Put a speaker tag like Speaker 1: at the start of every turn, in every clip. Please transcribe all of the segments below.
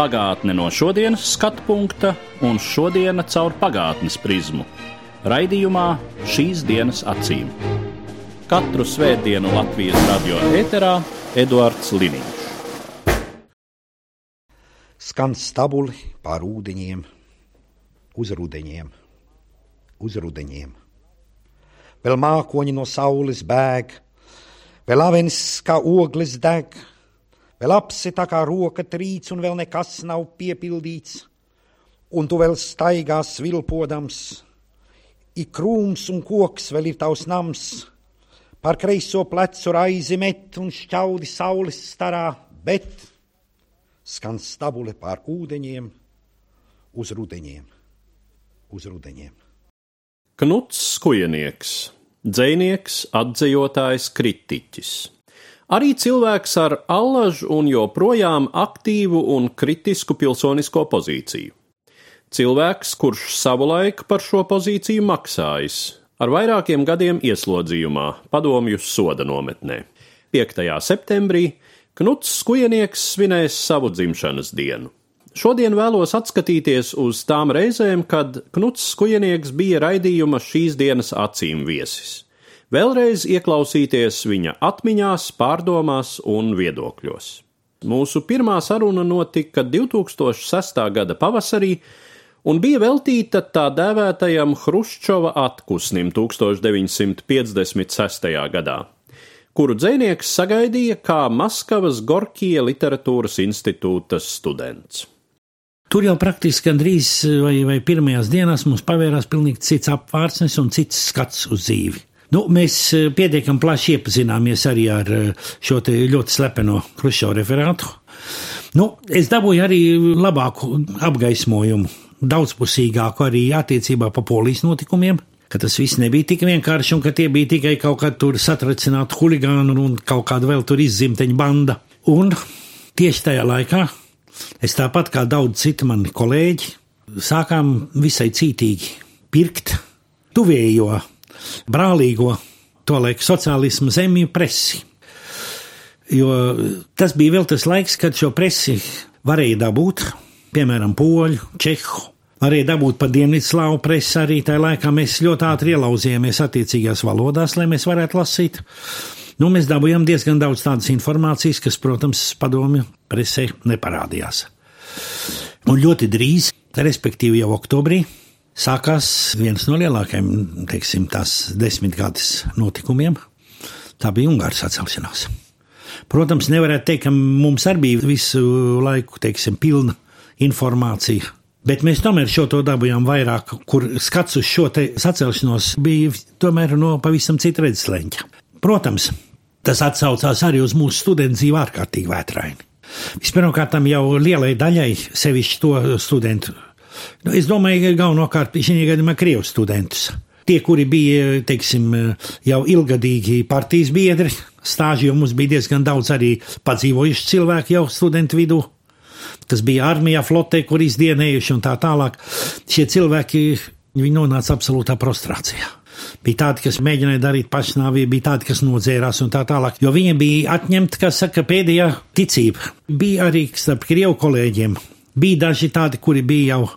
Speaker 1: Pagātne no šodienas skatu punkta un šodienas caur pagātnes prizmu. Raidījumā šīs dienas acīm. Katru svētdienu Latvijas radio eterā Eduards Liniņš.
Speaker 2: Skan stabuli pār ūdeņiem, uz rudeņiem, uz rudeņiem. Vēl mākoņi no saules bēg, vēl avenis kā ogles deg, vēl apsi tā kā roka trīc un vēl nekas nav piepildīts, un tu vēl staigā svilpodams, ik krūms un koks vēl ir tavs nams, par kreiso plecu raizi met un šķaudi saules starā, bet skan stabule pār ūdeņiem, uz rudeņiem, uz rudeņiem.
Speaker 1: Knuts Skujenieks, dzinieks, atzījotājs, kritiķis. Arī cilvēks ar allažu un joprojām aktīvu un kritisku pilsonisko pozīciju. Cilvēks, kurš savulaik par šo pozīciju maksājis, ar vairākiem gadiem ieslodzījumā, padomju soda nometnē. 5. septembrī Knuts Skujenieks svinēs savu dzimšanas dienu. Šodien vēlos atskatīties uz tām reizēm, kad Knuts Skujenieks bija raidījuma šīs dienas acīm viesis. Vēlreiz ieklausīties viņa atmiņās, pārdomās un viedokļos. Mūsu pirmā saruna notika 2006. gada pavasarī un bija veltīta tā dēvētajam Hruščova atpūsnim 1956. gadā, kuru dzinieks sagaidīja kā Maskavas Gorkija literatūras institūta students.
Speaker 3: Tur jau praktiski gandrīz vai, vai pirmajās dienās mums pavērās pilnīgi cits apvārtsnes un cits skats uz dzīvi. Nu, mēs pietiekami plaši iepazināmies arī ar šo ļoti slepeno Hruščova referātu. Nu, es dabūju arī labāku apgaismojumu, daudzpusīgāku arī attiecībā pa polijas notikumiem, tas viss nebija tik vienkārši un ka tie bija tikai kaut kāda satracināta huligānu un kaut kāda vēl tur izzimteņa banda. Un tieši tajā laikā es tāpat kā daudz citu mani kolēģi sākām visai cītīgi pirkt tuvējo, brālīgo, tolaik sociālismu zemju presi. Jo tas bija vēl tas laiks, kad šo presi varēja dabūt, piemēram, poļu, čehu. Varēja dabūt pa Dienvidslāvu presi arī tajā laikā. Mēs ļoti ātri ielauzījāmies attiecīgās valodās, lai mēs varētu lasīt. Nu, mēs dabūjām diezgan daudz tādas informācijas, kas, protams, padomju presē neparādījās. Un ļoti drīz, respektīvi jau oktobrī, sākās viens no lielākajiem, teiksim, tās desmitgades notikumiem. Tā bija Ungāras atcelšanās. Protams, nevarētu teikt, ka mums arī bija visu laiku, teiksim, pilna informācija. Bet mēs tomēr šo to dabūjām vairāk, kur skats uz šo sacelšanos bija tomēr no pavisam cita redzesleņa. Protams, tas atsaucās arī uz mūsu studentu dzīvi ārkārtīgi vētraini. Vispirmkārt, jau lielai daļai, sevišķi to studentu, nu, es domāju, galvenokārt šī gadījumā krievu studentus. Tie, kuri bija, teiksim, jau ilgadīgi partijas biedri, stāži jau mums bija diezgan daudz arī padzīvojuši cilvēki jau studentu vidū kas bija armijā, flotē, kur izdienējuši un tā tālāk. Šie cilvēki nonāca absolūtā prostrācijā. Bija tādi, kas mēģināja darīt pašnāvību, bija tādi, kas nodzērās un tā tālāk, jo viņiem bija atņemta, kas saka, pēdējā ticība. Bija arī starp krievu kolēģiem. Bija daži tādi, kuri bija jau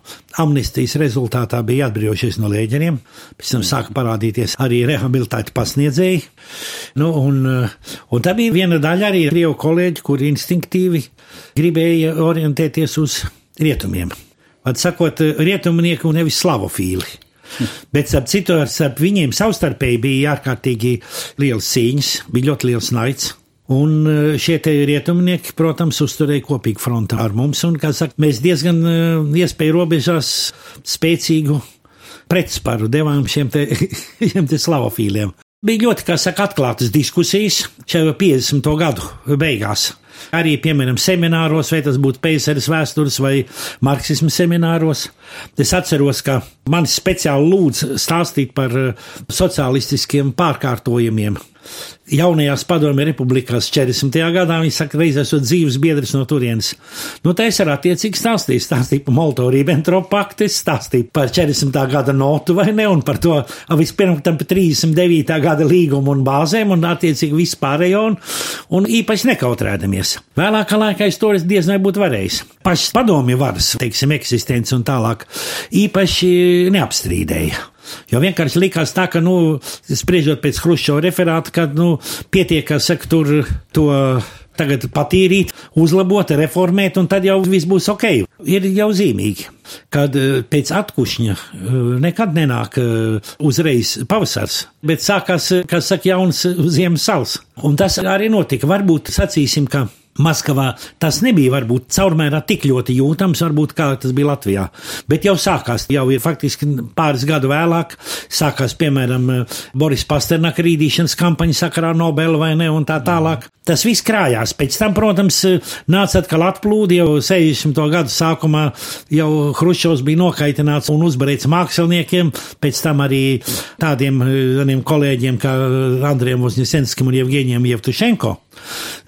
Speaker 3: amnestijas rezultātā, bija atbrīvojušies no lēģeriem, pēc tam sāka parādīties arī rehabilitēti pasniedzēji. Nu, un, un tā bija viena daļa arī krievu kolēģi, kuri instinktīvi gribēja orientēties uz rietumiem. Vad sakot, rietumnieku nevis slavofīli. Bet, ap citu, ar viņiem savstarpēji bija ārkārtīgi liels cīņas, bija ļoti liels naids. Un šie rietumnieki, protams, uzturēja kopīgu fronti ar mums, un, kā saka, mēs diezgan iespēju robežās spēcīgu pretsparu devām šiem te, šiem te slavofīliem. Bija ļoti, kā saka, atklātas diskusijas šajā 50. gadu beigās. Arī, piemēram, semināros, vai tas būtu Pēceres vēstures vai marksismu semināros. Es atceros, ka mani speciāli lūdz stāstīt par eh, sociālistiskiem pārkārtojumiem jaunajās padomju republikās 40. gadā. Viņi saka, reiz esot dzīves biedrs no turienes. Nu, tā es arī attiecīgi stāstīju. Stāstīju par Molto-Ribbentrop paktu, stāstīju par 40. gada notu vai ne, un par to vispirms par 39. gada līgumu un bāzēm, un attiecīgi vispārējo, un, un īpaši nekautrēdamies. Vēlākā laikā es to diez vai būtu varējis. Pašas padomju varas, teiksim, eksistence un tālāk īpaši neapstrīdēja. Jo vienkārši likās tā, ka, nu, spriežot pēc Hruščova referāta, ka, nu, pietiek, ka saka, tur to tagad patīrīt, uzlabot, reformēt, un tad jau viss būs ok. Ir jau zīmīgi, kad eh, pēc atkušņa eh, nekad nenāk eh, uzreiz pavasars, bet sākās, kas saka, jauns ziemas sals. Un tas arī notika. Varbūt sacīsim, ka Maskavā tas nebija varbūt caurmērā tik ļoti jūtams, varbūt kā tas bija Latvijā. Bet jau sākās, jau ir faktiski pāris gadu vēlāk, sākās, piemēram, Boris Pasternaka rīdīšanas kampaņa sakarā Nobela vai ne, un tā tālāk. Tas viss krājās. Pēc tam, protams, nāca atkal atplūdi jau 60. gadu sākumā, jau Hruščovs bija nokaitināts un uzbarēts māksliniekiem, pēc tam arī tādiem, tādiem kolēģiem kā Andriem Vozņesenskim un Jevgeņiem Jevtušenko.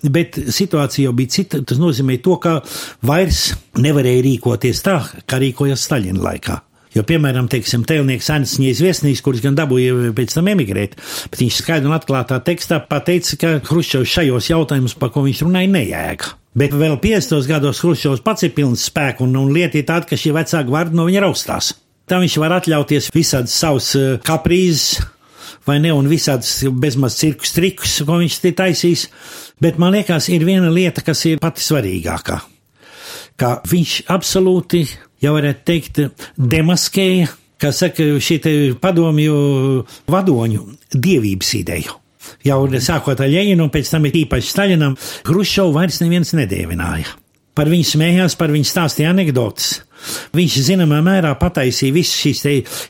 Speaker 3: Bet situācija jau bija cita. Tas nozīmē to, ka vairs nevarēja rīkoties tā, kā rīkojās Staļina laikā. Jo, piemēram, teiksim, tēlnieks Ansņīs Viesnīs, kurš gan dabūja pēc tam emigrēt, bet viņš skaidri un atklātā tekstā pateica, ka Hruščovs šajos jautājumus, par ko viņš runāja, nejēga. Bet vēl 50. gados Hruščovs pats ir pilns spēku un, un lieta ir tāda, ka šie vecāki vārdi no viņa raustās. Tā viņš var atļauties visādas savas eh, kaprīzes, vai ne, un visādas bezmaz cirkus trikus, ko viņš ir taisījis. Bet man liekas, ir viena lieta, kas ir pati svarīgākā. Ka viņš absolūti, jau varētu teikt, demaskēja, kā saka, šī padomju vadoņu dievības ideju. Jau sākot ar Ļeņinu un pēc tam ir īpaši Staļinam, Hruščovu vairs neviens nedēvināja. Par viņu smējās, par viņu stāstīja anekdotas. Viņš zināmā mērā pataisīja visu šīs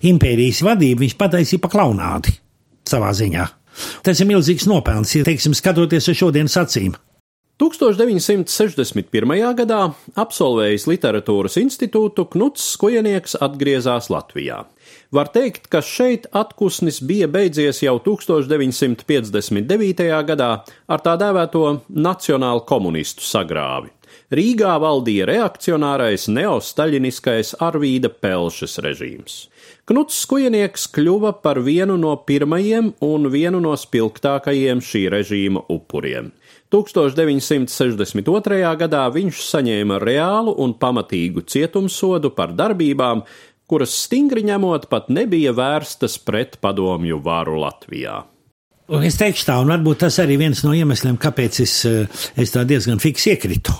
Speaker 3: impērijas vadību, viņš pataisīja pa klaunādi savā ziņā. Tas ir milzīgs nopelns, ja teiksim, skatoties uz šodienas acīm.
Speaker 1: 1961. gadā absolvējis literatūras institūtu Knuts Skojenieks atgriezās Latvijā. Var teikt, ka šeit atpūsnis bija beidzies jau 1959. gadā ar tā dēvēto nacionālu komunistu sagrāvi. Rīgā valdīja reakcionārais neostaļiniskais Arvīda Pelšas režīms. Knuts Skujenieks kļuva par vienu no pirmajiem un vienu no spilgtākajiem šī režīma upuriem. 1962. gadā viņš saņēma reālu un pamatīgu cietumsodu par darbībām, kuras stingri ņemot pat nebija vērstas pret padomju varu Latvijā.
Speaker 3: Es teikšu tā, un varbūt tas arī viens no iemesliem, kāpēc es, es tā diezgan fiks iekritu.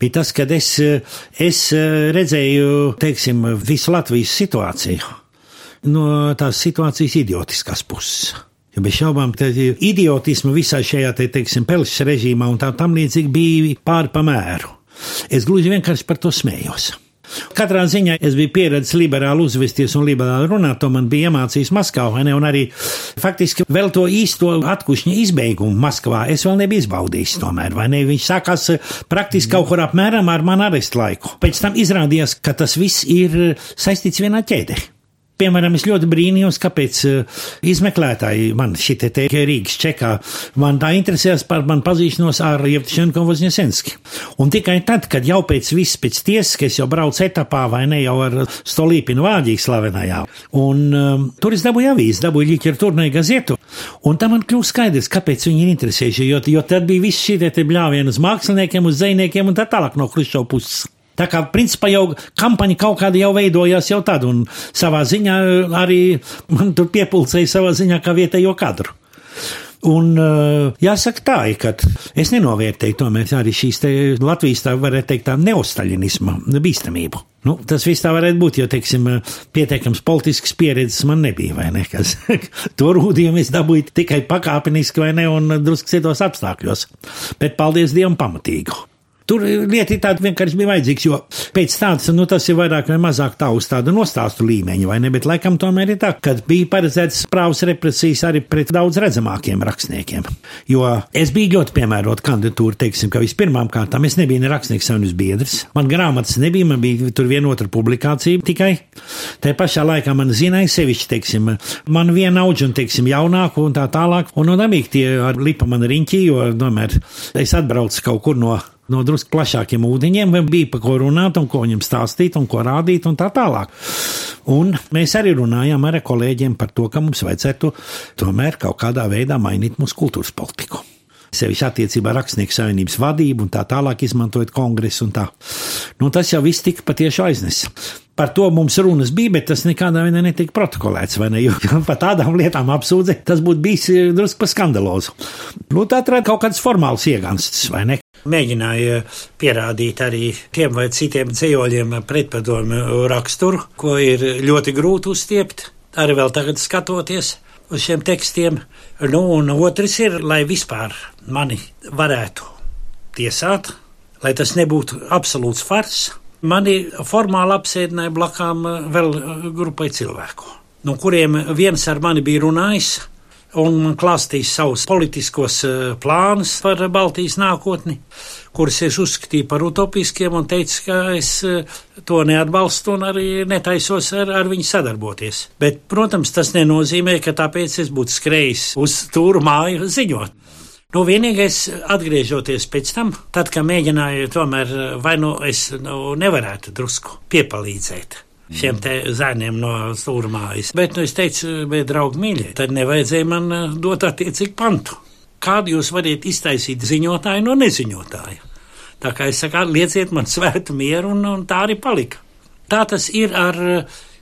Speaker 3: Bija tas, kad es, es redzēju, teiksim, visu Latvijas situāciju no tās situācijas idiotiskās puses. Jo bez šaubām, idiotismu visā šajā, te, teiksim, pelšas režīmā un tā tam līdzīgi bija pāri pa mēru. Es gluži vienkārši par to smējos. Katrā ziņā es biju pieredzējis liberāli uzvesties un liberāli runāt, to man bija iemācījis Maskavā, ne, un arī faktiski vēl to īsto atkušņa izbeigumu Maskavā es vēl nebiju izbaudījis tomēr, vai ne? Viņš sākās praktiski kaut kur apmēram ar manu arestu laiku. Pēc tam izrādījās, ka tas viss ir saistīts vienā ķēdē. Piemēram, es ļoti brīnījos, kāpēc uh, izmeklētāji man šitie te Rīgas čekā, man tā interesēs par man pazīšanos ar Jevtušenko Vozņesenski. Un tikai tad, kad jau pēc viss pēc tiesas, ka es jau braucu etapā vai ne jau ar Stolīpinu vāģīgi slavenajā, un um, tur es dabūju avīzi, dabūju literatūrnai gazetu, un tam man kļūst skaidrs, kāpēc viņi ir interesējuši, jo, jo tad bija viss šie te bļāvieni uz māksliniekiem, uz zvejniekiem un tā tālāk no Hruščova puses. Tā kā principā jau kampaņa kaut kāda jau veidojās jau tad, un savā ziņā arī man tur piepulcēja savā ziņā kā vietējo kadru. Un uh, jāsaka tā, ka es nenovērtēju tomēr arī šīs Latvijas, tā varētu teikt, tā neostaļinisma bīstamību. Nu, tas viss tā varētu būt, jo, teiksim, pietiekams politisks pieredzes man nebija, vai ne? Kas, to rūdījumu es dabūju tikai pakāpeniski, vai ne, un drusku citos apstākļos. Bet paldies Dievam pamatīgu. Tur lieta ir tāda vienkārši bija vajadzīgs, jo pēc tādas, nu tas ir vairāk vai mazāk tā uz tādu nostāstu līmeņu, vai ne, bet laikam tomēr ir tā, kad bija paredzēts prāvas represijas arī pret daudz redzamākiem rakstniekiem. Jo es biju ļoti piemērot kandidatūru, teiksim, ka vispirmām kārtām es nebiju ne rakstnieks savienības biedrs, man grāmatas nebija, man bija tur vienotra publikācija tikai. Tā pašā laikā man zināja sevišķi, teiksim, man viena auga un, teiksim, jaunāku un tā tālāk, un no dabīgi tie ar lipa man riņķī, jo, tomēr, es atbraucu kaut kur no no drusku plašākiem ūdeņiem, bija par ko runāt, un ko viņam stāstīt, un ko rādīt, un tā tālāk. Un mēs arī runājām ar kolēģiem par to, ka mums vajadzētu tomēr kaut kādā veidā mainīt mūsu kultūras politiku. Sevišķi attiecībā rakstnieku savienības vadību un tā tālāk izmantojot kongresu un tā. Nu, tas jau viss tika patiešām aiznesa. Par to mums runas bija, bet tas nekādā veidā netika protokolēts. Ne? Jo par tādām lietām apsūdzēt, tas būtu bijis eh, drusku pa skandalozu. Nu, tā atrada kaut kāds formāls iegansts, vai ne? Mēģināja pierādīt arī tiem vai citiem dzīvoļiem pretpadomu raksturu, ko ir ļoti grūti uzstiept. Arī vēl tagad skatoties uz šiem tekstiem. Nu, un otrs ir, lai vispār mani varētu tiesāt, lai tas nebūtu absolūts fars Mani formāli apsēdināja blakām eh, vēl eh, grupai cilvēku, no kuriem viens ar mani bija runājis un man klāstījis savus politiskos eh, plānus par Baltijas nākotni, kurus es uzskatīju par utopiskiem un teicu, ka es to neatbalstu un arī netaisos ar, ar viņu sadarboties. Bet, protams, tas nenozīmē, ka tāpēc es būtu skrējis uz tūru māju ziņot. Nu, vienīgais, atgriežoties pēc tam, tad, kad mēģināju, tomēr vai nu es nu, nevarētu drusku piepalīdzēt šiem te zēniem no stūrmājas. Bet, nu, es teicu, bet, draugi, mīļie, tad nevajadzēja man eh, dot attiecīgu pantu. Kādu jūs varat iztaisīt ziņotāju no neziņotāja? Tā kā es saku, lieciet man svētu mieru, un, un tā arī palika. Tā tas ir ar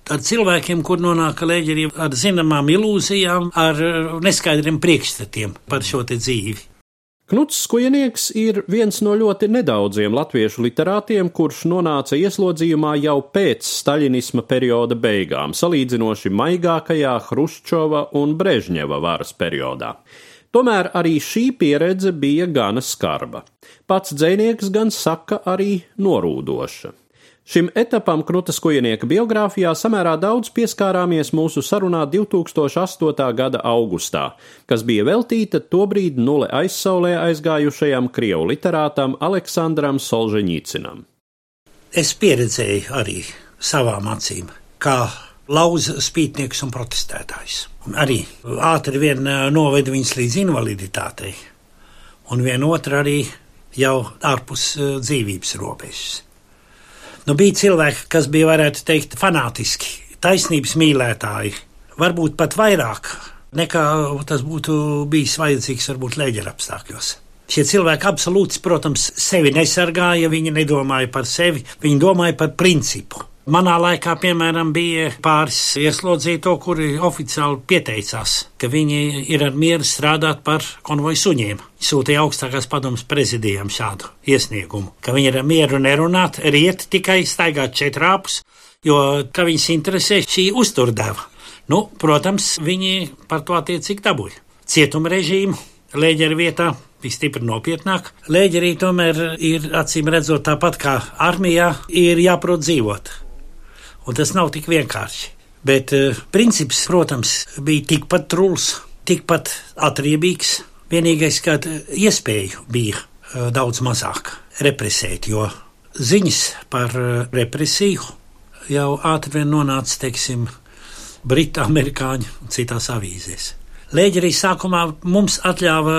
Speaker 3: ar cilvēkiem, kur nonāk leģeri ar zināmām ilūzijām, ar neskaidriem priekšstatiem par šo dzīvi.
Speaker 1: Knuts Skujenieks ir viens no ļoti nedaudziem latviešu literātiem, kurš nonāca ieslodzījumā jau pēc staļinisma perioda beigām, salīdzinoši maigākajā Hruščova un Brežņeva varas periodā. Tomēr arī šī pieredze bija gana skarba. Pats dzēnieks gan saka arī norūdoša. Šim etapam Krutas kujinieka biogrāfijā samērā daudz pieskārāmies mūsu sarunā 2008. gada augustā, kas bija veltīta tobrīd nulle aizsaulē aizgājušajam krievu literātam Aleksandram Solženīcinam.
Speaker 3: Es pieredzēju arī savām acīm, kā lauza spītnieks un protestētājs. Un arī ātri vien noveda viņus līdz invaliditātei, un vienotru arī jau ārpus dzīvības robežas. Nu, bija cilvēki, kas bija, varētu teikt, fanātiski, taisnības mīlētāji, varbūt pat vairāk nekā tas būtu bijis vajadzīgs varbūt leģera apstākļos. Šie cilvēki absolūti, protams, sevi nesargāja, viņi nedomāja par sevi, viņi domāja par principu. Manā laikā, piemēram, bija pāris ieslodzīto, kuri oficiāli pieteicās, ka viņi ir ar mieru strādāt par konvoju suņiem. Sūtīja augstākās padomas prezidijam šādu iesniegumu, ka viņi ir ar mieru nerunāt, riet tikai staigāt četrāpus, jo, ka viņus interesē šī uzturdeva. Nu, protams, viņi par to attiecīgi dabūja. Cietuma režīmu, lēģeru vietā bija stipri nopietnāk. Lēģerī tomēr ir acīm redzot tāpat kā armijā, ir jāprot dzīvot un tas nav tik vienkārši. Bet uh, princips, protams, bija tikpat truls, tikpat atriebīgs. Vienīgais, ka iespēju bija uh, daudz mazāk represēt, jo ziņas par uh, represiju jau ātri vien nonāca, teiksim, Britu, amerikāņu un citās avīzēs. Lēģi arī sākumā mums atļāva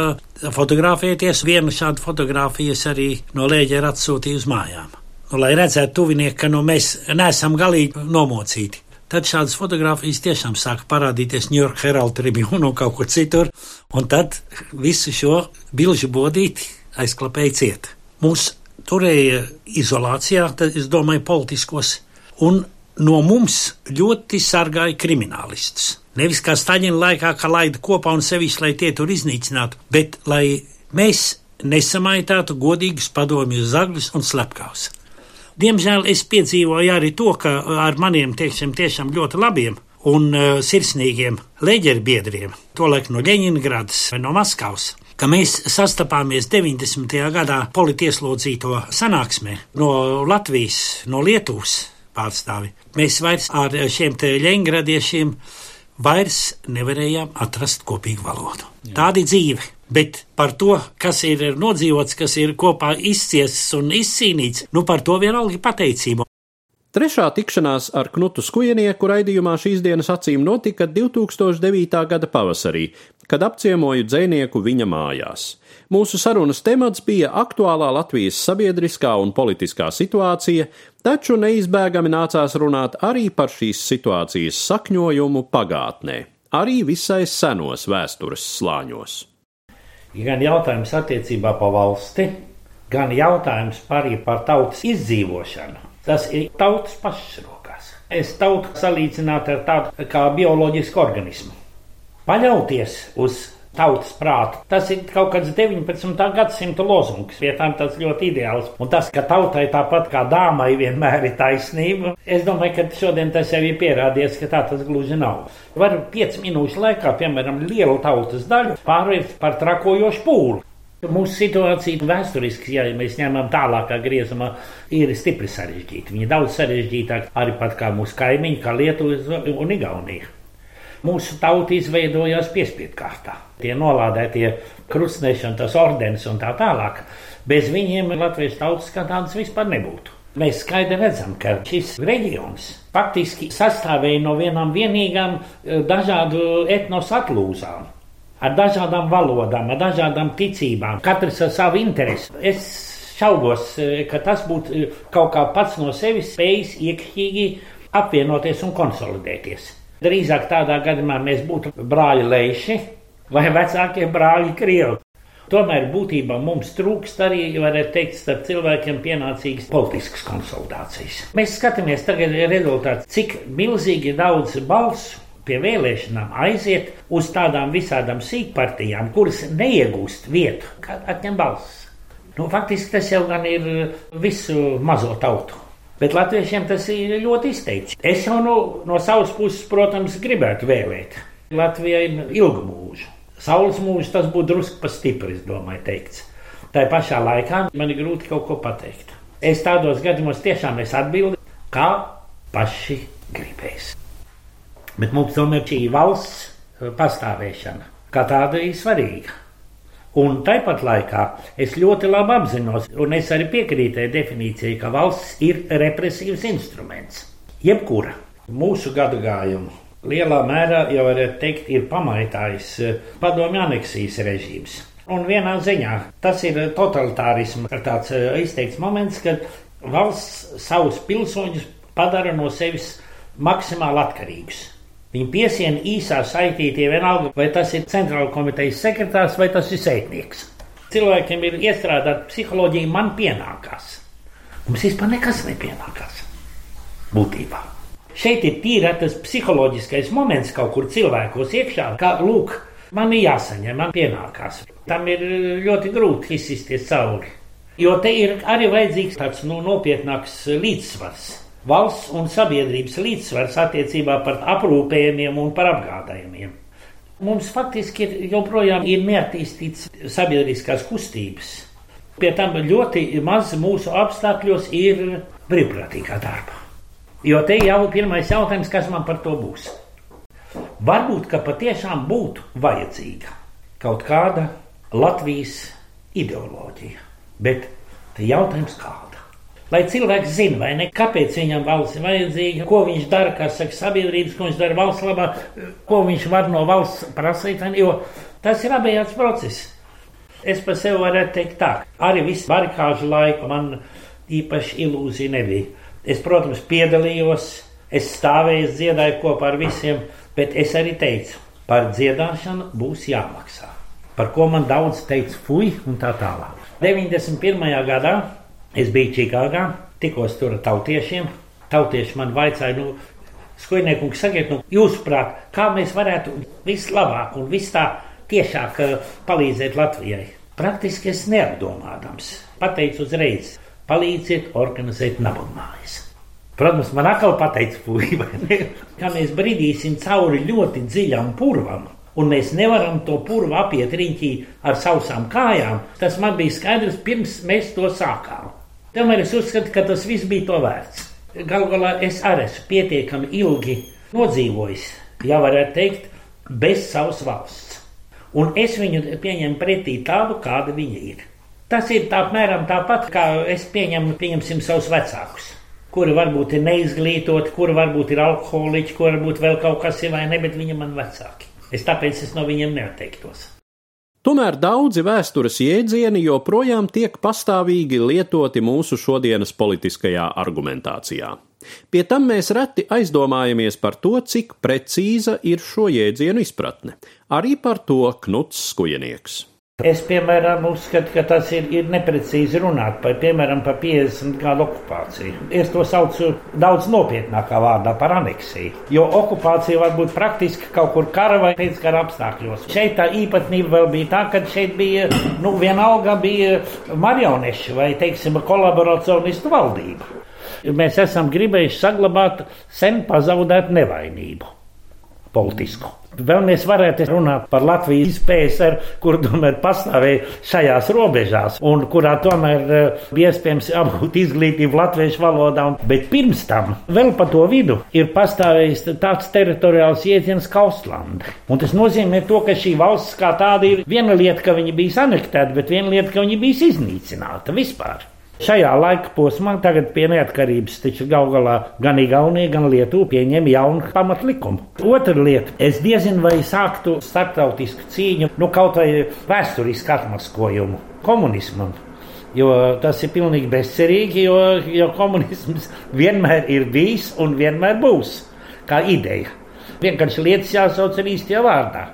Speaker 3: fotografēties. Vienu šādu fotografiju arī no lēģa atsūtīja uz mājām lai redzētu tuvinieki, ka nu, mēs neesam galīgi nomocīti. Tad šādas fotogrāfijas tiešām sāka parādīties New York Herald Tribune un kaut kur citur, un tad visu šo bilžu bodīti aizklapēja ciet. Mūs turēja izolācijā, tad es domāju politiskos, un no mums ļoti sargāja kriminālistus. Nevis kā Staļina laikā, ka laida kopā un sevišķi, lai tie tur iznīcinātu, bet lai mēs nesamaitātu godīgus padomjus zagļus un slepkavus. Diemžēl es piedzīvoju arī to, ka ar maniem, teiksim, tiešām ļoti labiem un uh, sirsnīgiem leģerbiedriem, tolaik no Ļeņingradas vai no Maskavas, ka mēs sastapāmies 90. gadā politieslodzīto sanāksmē no Latvijas, no Lietuvas pārstāvi. Mēs vairs ar šiem ļengradiešiem vairs nevarējām atrast kopīgu valodu. Jā. Tāda ir dzīve. Bet par to, kas ir nodzīvots, kas ir kopā izciests un izcīnīts, nu par to vienalga pateicību.
Speaker 1: Trešā tikšanās ar Knutu Skujenieku raidījumā šīs dienas acīm notika 2009. gada pavasarī, kad apciemoju dzinieku viņa mājās. Mūsu sarunas temats bija aktuālā Latvijas sabiedriskā un politiskā situācija, taču neizbēgami nācās runāt arī par šīs situācijas sakņojumu pagātnē, arī visai senos vēstures slāņos
Speaker 3: gan jautājums attiecībā par valsti, gan jautājums arī par tautas izdzīvošanu. Tas ir tautas pašas rokās. Es tautu salīdzinātu ar tādu kā bioloģisku organismu. Paļauties uz tautas prātu. Tas ir kaut kāds 19. gadsimta lozungs, pie tam tas ļoti ideāls. Un tas, ka tautai tāpat kā dāmai vienmēr ir taisnība, es domāju, ka šodien tas jau ir pierādījies, ka tā tas gluži nav. Var 5 minūšu laikā, piemēram, lielu tautas daļu pārvērst par trakojošu pūli. Mūsu situācija vēsturiski, ja mēs ņemam tālākā griezumā, ir stipri sarežģīta. Viņa daudz sarežģītāka arī pat kā mūsu kaimiņi, kā Lietuva un Igaunija. Mūsu tauta izveidojās piespiedu kārtā. Tie nolādētie krustnešana, tas ordenis un tā tālāk. Bez viņiem Latvijas tautas kā tādas vispār nebūtu. Mēs skaidri redzam, ka šis reģions faktiski sastāvēja no vienām vienīgām eh, dažādu etnosu atlūzām. Ar dažādām valodām, ar dažādām ticībām, katrs ar savu interesi. Es šaubos, eh, ka tas būtu eh, kaut kā pats no sevis spējis iekšķīgi apvienoties un konsolidēties. Drīzāk tādā gadījumā mēs būtu brāļi Leiši vai vecākie brāļi Krievi. Tomēr būtībā mums trūkst arī, varētu teikt, starp cilvēkiem pienācīgas politiskas konsultācijas. Mēs skatāmies tagad rezultātu, cik milzīgi daudz balsu pie vēlēšanām aiziet uz tādām visādām sīkpartijām, kuras neiegūst vietu, kad atņem balsis. Nu, faktiski tas jau gan ir visu mazo tautu Bet latviešiem tas ir ļoti izteikts. Es jau no, no savas puses, protams, gribētu vēlēt Latvijai ilgu mūžu. Saules mūžs tas būtu drusku pa stipri, es domāju, teikts. Tā pašā laikā man ir grūti kaut ko pateikt. Es tādos gadījumos tiešām es atbildu, kā paši gribēs. Bet mums tomēr šī valsts pastāvēšana kā tāda ir svarīga. Un tāpat laikā es ļoti labi apzinos, un es arī piekrītu definīcijai, ka valsts ir represīvs instruments. Jebkura mūsu gadu gājumu lielā mērā jau varētu teikt, ir pamaitājis eh, padomju aneksijas režīms. Un vienā ziņā tas ir totalitārisms, tāds eh, izteikts moments, kad valsts savus pilsoņus padara no sevis maksimāli atkarīgus. Viņi piesien īsā saitītie vienalga, vai tas ir centrāla komitejas sekretārs vai tas ir sētnieks. Cilvēkiem ir iestrādāta psiholoģija, man pienākās. Mums vispār nekas nepienākās. Būtībā. Šeit ir tīra tas psiholoģiskais moments kaut kur cilvēkos iekšā, kā lūk, man ir jāsaņem, man pienākās. Tam ir ļoti grūti izsisties cauri. Jo te ir arī vajadzīgs tāds nu, nopietnāks līdzsvars valsts un sabiedrības līdzsvars attiecībā par aprūpējumiem un par apgādājumiem. Mums faktiski ir, joprojām ir neattīstīts sabiedriskās kustības. Pie tam ļoti maz mūsu apstākļos ir brīvprātīgā darba. Jo te jau ir pirmais jautājums, kas man par to būs. Varbūt, ka patiešām būtu vajadzīga kaut kāda Latvijas ideoloģija, bet jautājums kāda? Lai cilvēks zina, vai ne, kāpēc viņam valsts ir vajadzīga, ko viņš dara, kā saka, sabiedrības, ko viņš dara valsts labā, ko viņš var no valsts prasīt, jo tas ir abējāds process. Es par sevi varētu teikt tā, arī visu barikāžu laiku man īpaši ilūzija nebija. Es, protams, piedalījos, es stāvēju, es dziedāju kopā ar visiem, bet es arī teicu, par dziedāšanu būs jāmaksā. Par ko man daudz teica, fuj, un tā tālāk. 91. gadā Es biju Čikāgā, tikos tur ar tautiešiem. Tautieši man vaicāja, nu, skojniekungs, sakiet, nu, jūsuprāt, kā mēs varētu vislabāk un vis tā tiešāk eh, palīdzēt Latvijai? Praktiski es neapdomādams pateicu uzreiz, palīdziet organizēt nabagmājas. Protams, man atkal pateica, puiši, ka mēs bridīsim cauri ļoti dziļam purvam un mēs nevaram to purvu apiet riņķī ar sausām kājām, tas man bija skaidrs pirms mēs to sākām. Tomēr es uzskatu, ka tas viss bija to vērts. Galu galā es arī esmu pietiekami ilgi nodzīvojis, ja varētu teikt, bez savas valsts. Un es viņu pieņemu pretī tādu, kāda viņa ir. Tas ir apmēram tāpat, kā es pieņemu, pieņemsim savus vecākus kuri varbūt ir neizglītoti, kuri varbūt ir alkoholiķi, kuri varbūt vēl kaut kas ir vai ne, bet viņi man vecāki. Es tāpēc es no viņiem neatteiktos.
Speaker 1: Tomēr daudzi vēstures jēdzieni joprojām tiek pastāvīgi lietoti mūsu šodienas politiskajā argumentācijā. Pie tam mēs reti aizdomājamies par to, cik precīza ir šo jēdzienu izpratne. Arī par to Knuts Skujenieks.
Speaker 3: Es, piemēram, uzskatu, ka tas ir, ir neprecīzi runāt par, piemēram, par 50 gadu okupāciju. Es to saucu daudz nopietnākā vārdā par aneksiju. Jo okupācija var būt praktiski kaut kur kara vai pēckara apstākļos. Šeit tā īpatnība vēl bija tā, ka šeit bija, nu, vienalga bija marioneši vai, teiksim, kolaboracionistu valdība. Mēs esam gribējuši saglabāt sen pazaudētu nevainību politisku. Vēl mēs varētu runāt par Latvijas PSR, kur tomēr pastāvēja šajās robežās, un kurā tomēr eh, bija iespējams apgūt izglītību latviešu valodā. Bet pirms tam, vēl pa to vidu, ir pastāvējis tāds teritoriāls jēdziens kā. Un tas nozīmē to, ka šī valsts kā tāda ir viena lieta, ka viņa bija anektēta, bet viena lieta, ka viņa bija iznīcināta vispār. Šajā laika posmā, tagad pie neatkarības, taču gal galā gan Igaunija, gan Lietuva pieņem jaunu pamatlikumu. Otra lieta, es diezinu, vai sāktu starptautisku cīņu, nu kaut vai vēsturisku atmaskojumu komunismam. Jo tas ir pilnīgi bezcerīgi, jo, jo komunisms vienmēr ir bijis un vienmēr būs kā ideja. Vienkārši lietas jāsauc ar īstajā vārdā.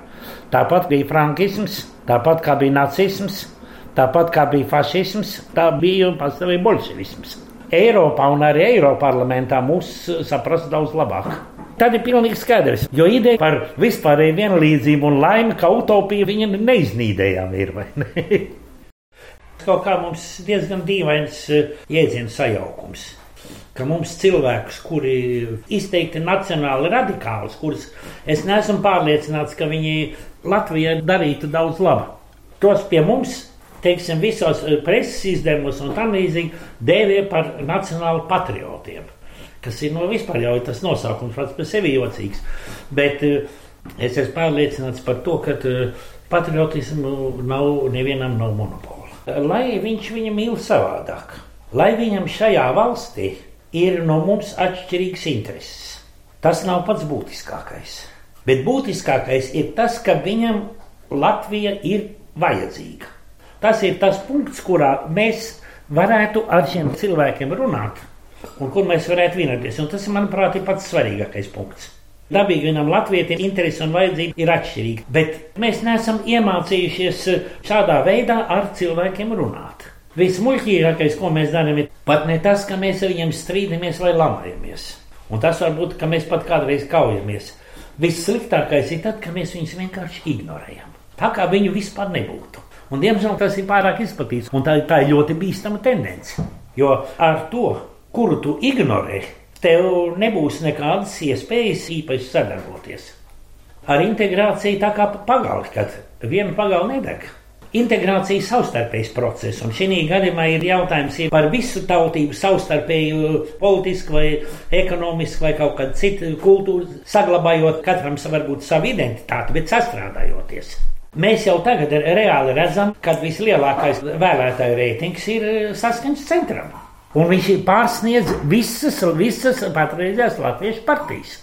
Speaker 3: Tāpat bija frankisms, tāpat kā bija nacisms, Tāpat kā bija fašisms, tā bija un pastāvēja bolševisms. Eiropā un arī Eiroparlamentā mūs saprast daudz labāk. Tad ir pilnīgi skaidrs, jo ideja par vispārēju vienlīdzību un laimi, ka utopija viņa neiznīdējama ir. Ne? Kaut kā mums diezgan dīvains eh, jēdziens sajaukums. Ka mums cilvēkus, kuri izteikti nacionāli radikāli, kurus es neesmu pārliecināts, ka viņi Latvijai darītu daudz laba. Tos pie mums teiksim, visos eh, preses izdevumos un tam līdzīgi dēvē par nacionālu patriotiem. Kas ir no vispār jau tas nosaukums pats par sevi jocīgs. Bet eh, es esmu pārliecināts par to, ka eh, patriotismu nav nevienam no monopola. Lai viņš viņu mīl savādāk, lai viņam šajā valstī ir no mums atšķirīgs intereses. Tas nav pats būtiskākais. Bet būtiskākais ir tas, ka viņam Latvija ir vajadzīga. Tas ir tas punkts, kurā mēs varētu ar šiem cilvēkiem runāt un kur mēs varētu vienoties. Tas, manuprāt, ir pats svarīgākais punkts. Dabīgi vienam latvietim interesi un vajadzība ir atšķirīga, bet mēs neesam iemācījušies šādā veidā ar cilvēkiem runāt. Vismuļķīgākais, ko mēs darām, ir pat ne tas, ka mēs ar viņiem strīdamies vai lamājamies. Un tas var būt, ka mēs pat kādreiz kaujamies. Vissliktākais ir tad, kad mēs viņus vienkārši ignorējam. Tā kā viņu vispār nebūtu. Un, diemžēl tas ir pārāk izplatīts, un tā, tā ir ļoti bīstama tendence. Jo ar to, kuru tu ignorē, tev nebūs nekādas iespējas īpaši sadarboties. Ar integrāciju tā kā pagaldi, kad viena pagalda nedeg. Integrācija ir savstarpējs process, un šī gadījumā ir jautājums par visu tautību, savstarpēju, politisku vai ekonomisku vai kaut kādu citu kultūru, saglabājot katram varbūt savu identitāti, bet sastrādājoties. Mēs jau tagad reāli redzam, ka vislielākais vēlētāju reitings ir eh, saskaņas centram. Un viņš pārsniedz visas, visas patreizējās latviešu partijas.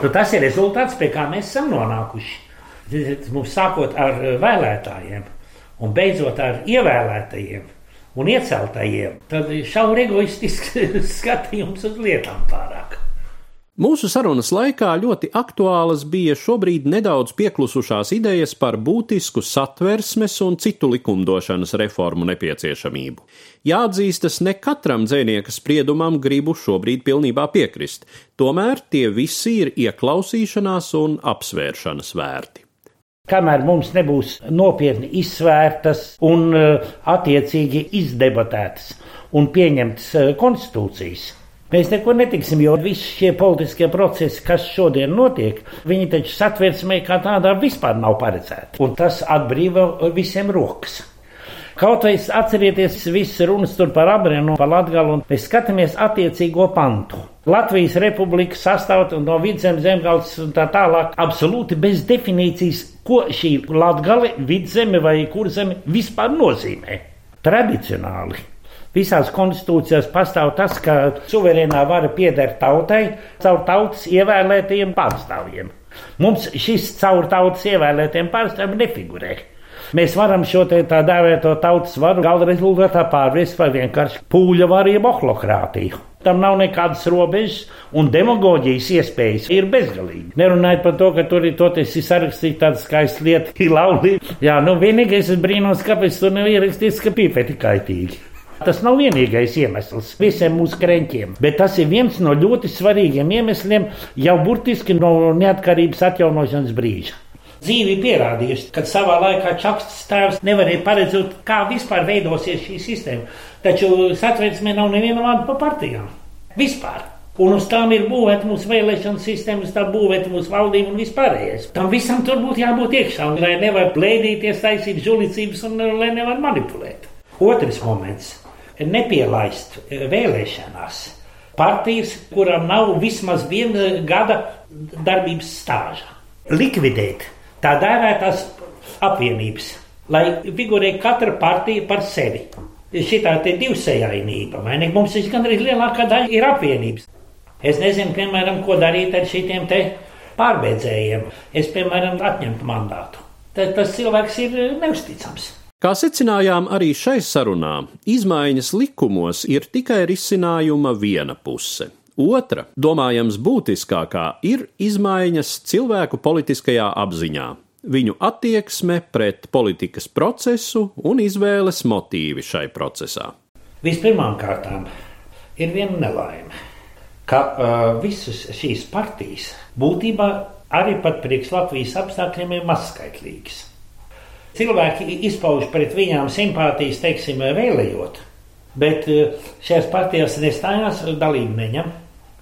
Speaker 3: Nu, tas ir rezultāts, pie kā mēs esam nonākuši. Mums sākot ar vēlētājiem un beidzot ar ievēlētajiem un ieceltajiem, tad šauri egoistisks skatījums uz lietām pārāk.
Speaker 1: Mūsu sarunas laikā ļoti aktuālas bija šobrīd nedaudz pieklusušās idejas par būtisku satversmes un citu likumdošanas reformu nepieciešamību. Jāatzīstas, ne katram dzēnieka spriedumam gribu šobrīd pilnībā piekrist, tomēr tie visi ir ieklausīšanās un apsvēršanas vērti.
Speaker 3: Kamēr mums nebūs nopietni izsvērtas un eh, attiecīgi izdebatētas un pieņemtas eh, konstitūcijas, Mēs neko netiksim, jo visi šie politiskie procesi, kas šodien notiek, viņi taču satversmē kā tādā vispār nav paredzēti. Un tas atbrīvo visiem rokas. Kaut vai atcerieties visas runas tur par abrēnu, par latgalu, un mēs skatāmies attiecīgo pantu. Latvijas republika sastāv no vidzemes zemgals un tā tālāk absolūti bez definīcijas, ko šī latgale, vidzeme vai kurzeme vispār nozīmē. Tradicionāli Visās konstitūcijās pastāv tas, ka suverēnā vara pieder tautai caur tautas ievēlētajiem pārstāvjiem. Mums šis caur tautas ievēlētajiem pārstāvjiem nefigurē. Mēs varam šo te tā dēvēto tautas varu gala rezultātā pārvērst par vienkārši pūļa varu jeb ohlokrātiju. Tam nav nekādas robežas, un demagoģijas iespējas ir bezgalīgi. Nerunājot par to, ka tur ir toties sarakstīts tādas skaistas lietas, kā laulība. Jā, nu vienīgais es brīnos, kāpēc tur nav ierakstīts, ka pīpēti kaitīgi. Tas nav vienīgais iemesls visiem mūsu krēķiem, bet tas ir viens no ļoti svarīgiem iemesliem jau burtiski no neatkarības atjaunošanas brīža. Dzīve pierādījusi, ka savā laikā Čakstas tēvs nevarēja paredzēt, kā vispār veidosies šī sistēma. Taču satversmē nav neviena vārda par partijām. Vispār. Un uz tām ir būvēta mūsu vēlēšana sistēma, uz tā būvēta mūsu valdība un vispārējais. Tam visam tur būtu jābūt iekšā, un lai nevar plēdīties, taisīt žulicības un lai nevar manipulēt. Otrs moments nepielaist eh, vēlēšanās partijas, kuram nav vismaz viena gada darbības stāža. Likvidēt tā dēvētās apvienības, lai figurē katra partija par sevi. Šitā te divsējainība, vai ne? Mums ir gandrīz lielākā daļa ir apvienības. Es nezinu, piemēram, ko darīt ar šitiem te pārbēdzējiem. Es, piemēram, atņemtu mandātu. Tad tas cilvēks ir neusticams.
Speaker 1: Kā secinājām arī šai sarunā, izmaiņas likumos ir tikai risinājuma viena puse. Otra, domājams, būtiskākā ir izmaiņas cilvēku politiskajā apziņā, viņu attieksme pret politikas procesu un izvēles motīvi šai procesā.
Speaker 3: Vispirmām kārtām ir viena nelaime, ka uh, visas šīs partijas būtībā arī pat priekš Latvijas apstākļiem ir mazskaitlīgas. Cilvēki izpauž pret viņām simpātijas, teiksim, vēlējot, bet eh, šajās partijās nestājās dalību neņem.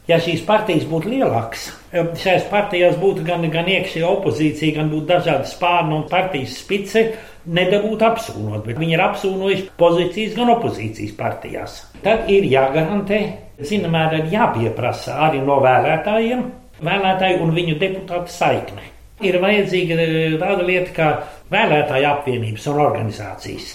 Speaker 3: Ja šīs partijas būtu lielākas, eh, šajās partijās būtu gan, gan iekšējā opozīcija, gan būtu dažādi spārni un partijas spice, nedabūtu apsūnot, bet viņi ir apsūnojuši pozīcijas gan opozīcijas partijās. Tad ir jāgarantē, zināmā mērā jāpieprasa arī no vēlētājiem, vēlētāju un viņu deputātu saikne. Ir vajadzīga eh, tāda lieta kā vēlētāju apvienības un organizācijas.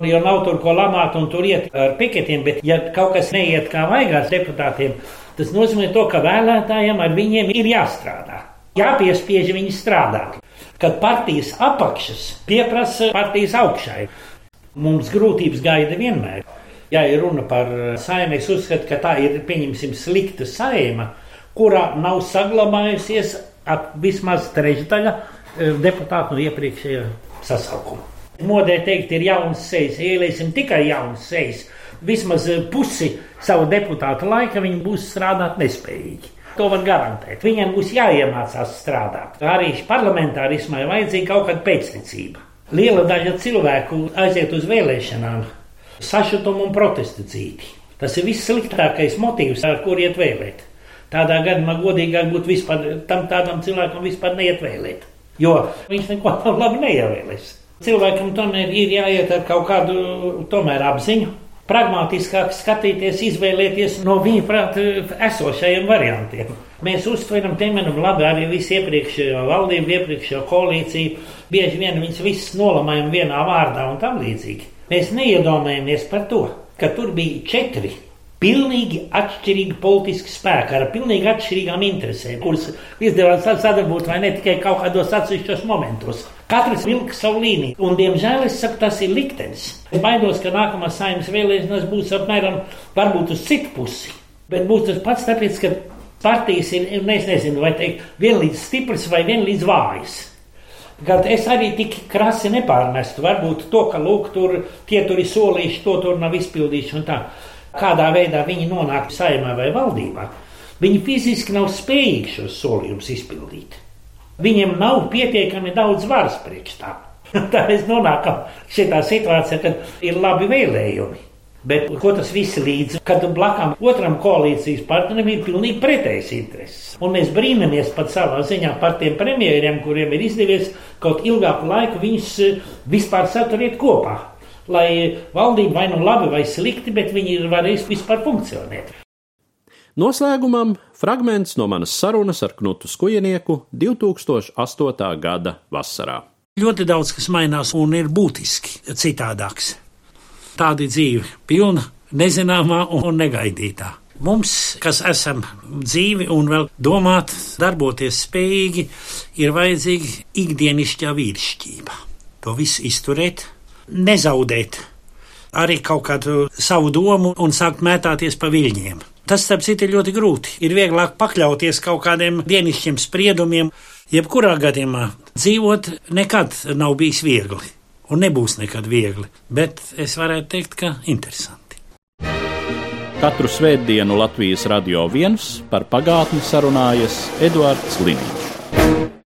Speaker 3: Jo nav tur ko lamāt un tur iet ar piketiem, bet ja kaut kas neiet kā vajagās deputātiem, tas nozīmē to, ka vēlētājiem ar viņiem ir jāstrādā. Jāpiespiež viņi strādāt. Kad partijas apakšas pieprasa partijas augšai, mums grūtības gaida vienmēr. Ja ir runa par saimē, es uzskatu, ka tā ir pieņemsim slikta saima, kurā nav saglabājusies ap vismaz trešdaļa deputātu no iepriekšējā sasaukuma. Modē teikt, ir jauns sejas, ieliesim tikai jauns sejas. Vismaz e, pusi savu deputātu laika viņi būs strādāt nespējīgi. To var garantēt. Viņiem būs jāiemācās strādāt. Arī parlamentārismai vajadzīga kaut kāda pēcticība. Liela daļa cilvēku aiziet uz vēlēšanām, sašutumu un protestu dzīvi. Tas ir viss sliktākais motīvs, ar kur iet vēlēt. Tādā gadījumā godīgāk būtu vispār tam tādam cilvēkam vispār neiet vēlēt. Jo viņš neko labi neievēlēs. Cilvēkam tomēr ir jāiet ar kaut kādu tomēr apziņu, pragmatiskāk skatīties, izvēlēties no viņa prāta esošajiem variantiem. Mēs uztveram, piemēram, labi arī visu iepriekšējo valdību, iepriekšējo koalīciju. Bieži vien viņas visas nolamājam vienā vārdā un tam līdzīgi. Mēs neiedomājamies par to, ka tur bija četri pilnīgi atšķirīgi politiski spēki, ar pilnīgi atšķirīgām interesēm, kuras izdevās sadarbot vai ne tikai kaut kādos atsevišķos momentos. Katrs vilka savu līniju, un, diemžēl, es saku, tas ir liktenis. Es baidos, ka nākamās saimnes vēlēšanas būs apmēram varbūt uz citu pusi, bet būs tas pats tāpēc, ka partijas ir, es nezinu, vai teikt, vienlīdz stipras vai vienlīdz vājas. Kad es arī tik krasi nepārmestu, varbūt to, ka lūk, tur tie tur ir solījuši, to tur nav izpildījuši un tā kādā veidā viņi nonāk saimā vai valdībā, viņi fiziski nav spējīgi šos solījumus izpildīt. Viņiem nav pietiekami daudz varas priekš tā. Tā mēs nonākam šajā situācijā, kad ir labi vēlējumi. Bet ko tas viss līdz, kad blakām otram koalīcijas partnerim ir pilnīgi pretējs intereses. Un mēs brīnamies pat savā ziņā par tiem premjeriem, kuriem ir izdevies kaut ilgāku laiku viņus eh, vispār saturēt kopā. Lai valdība vai nu labi vai slikti, bet viņi ir varējuši vispār funkcionēt.
Speaker 1: Noslēgumam fragments no manas sarunas ar Knutu Skujenieku 2008. gada vasarā.
Speaker 3: Ļoti daudz kas mainās un ir būtiski citādāks tāda dzīve, pilna nezināmā un negaidītā. Mums, kas esam dzīvi un vēl domāt, darboties spējīgi, ir vajadzīga ikdienišķā vīrišķība. To visu izturēt, nezaudēt arī kaut kādu savu domu un sākt mētāties pa viļņiem. Tas, starp citu, ir ļoti grūti. Ir vieglāk pakļauties kaut kādiem dienišķiem spriedumiem. Jebkurā gadījumā dzīvot nekad nav bijis viegli un nebūs nekad viegli, bet es varētu teikt, ka interesanti.
Speaker 1: Katru svētdienu Latvijas radio viens par pagātni sarunājas Eduards Līniju.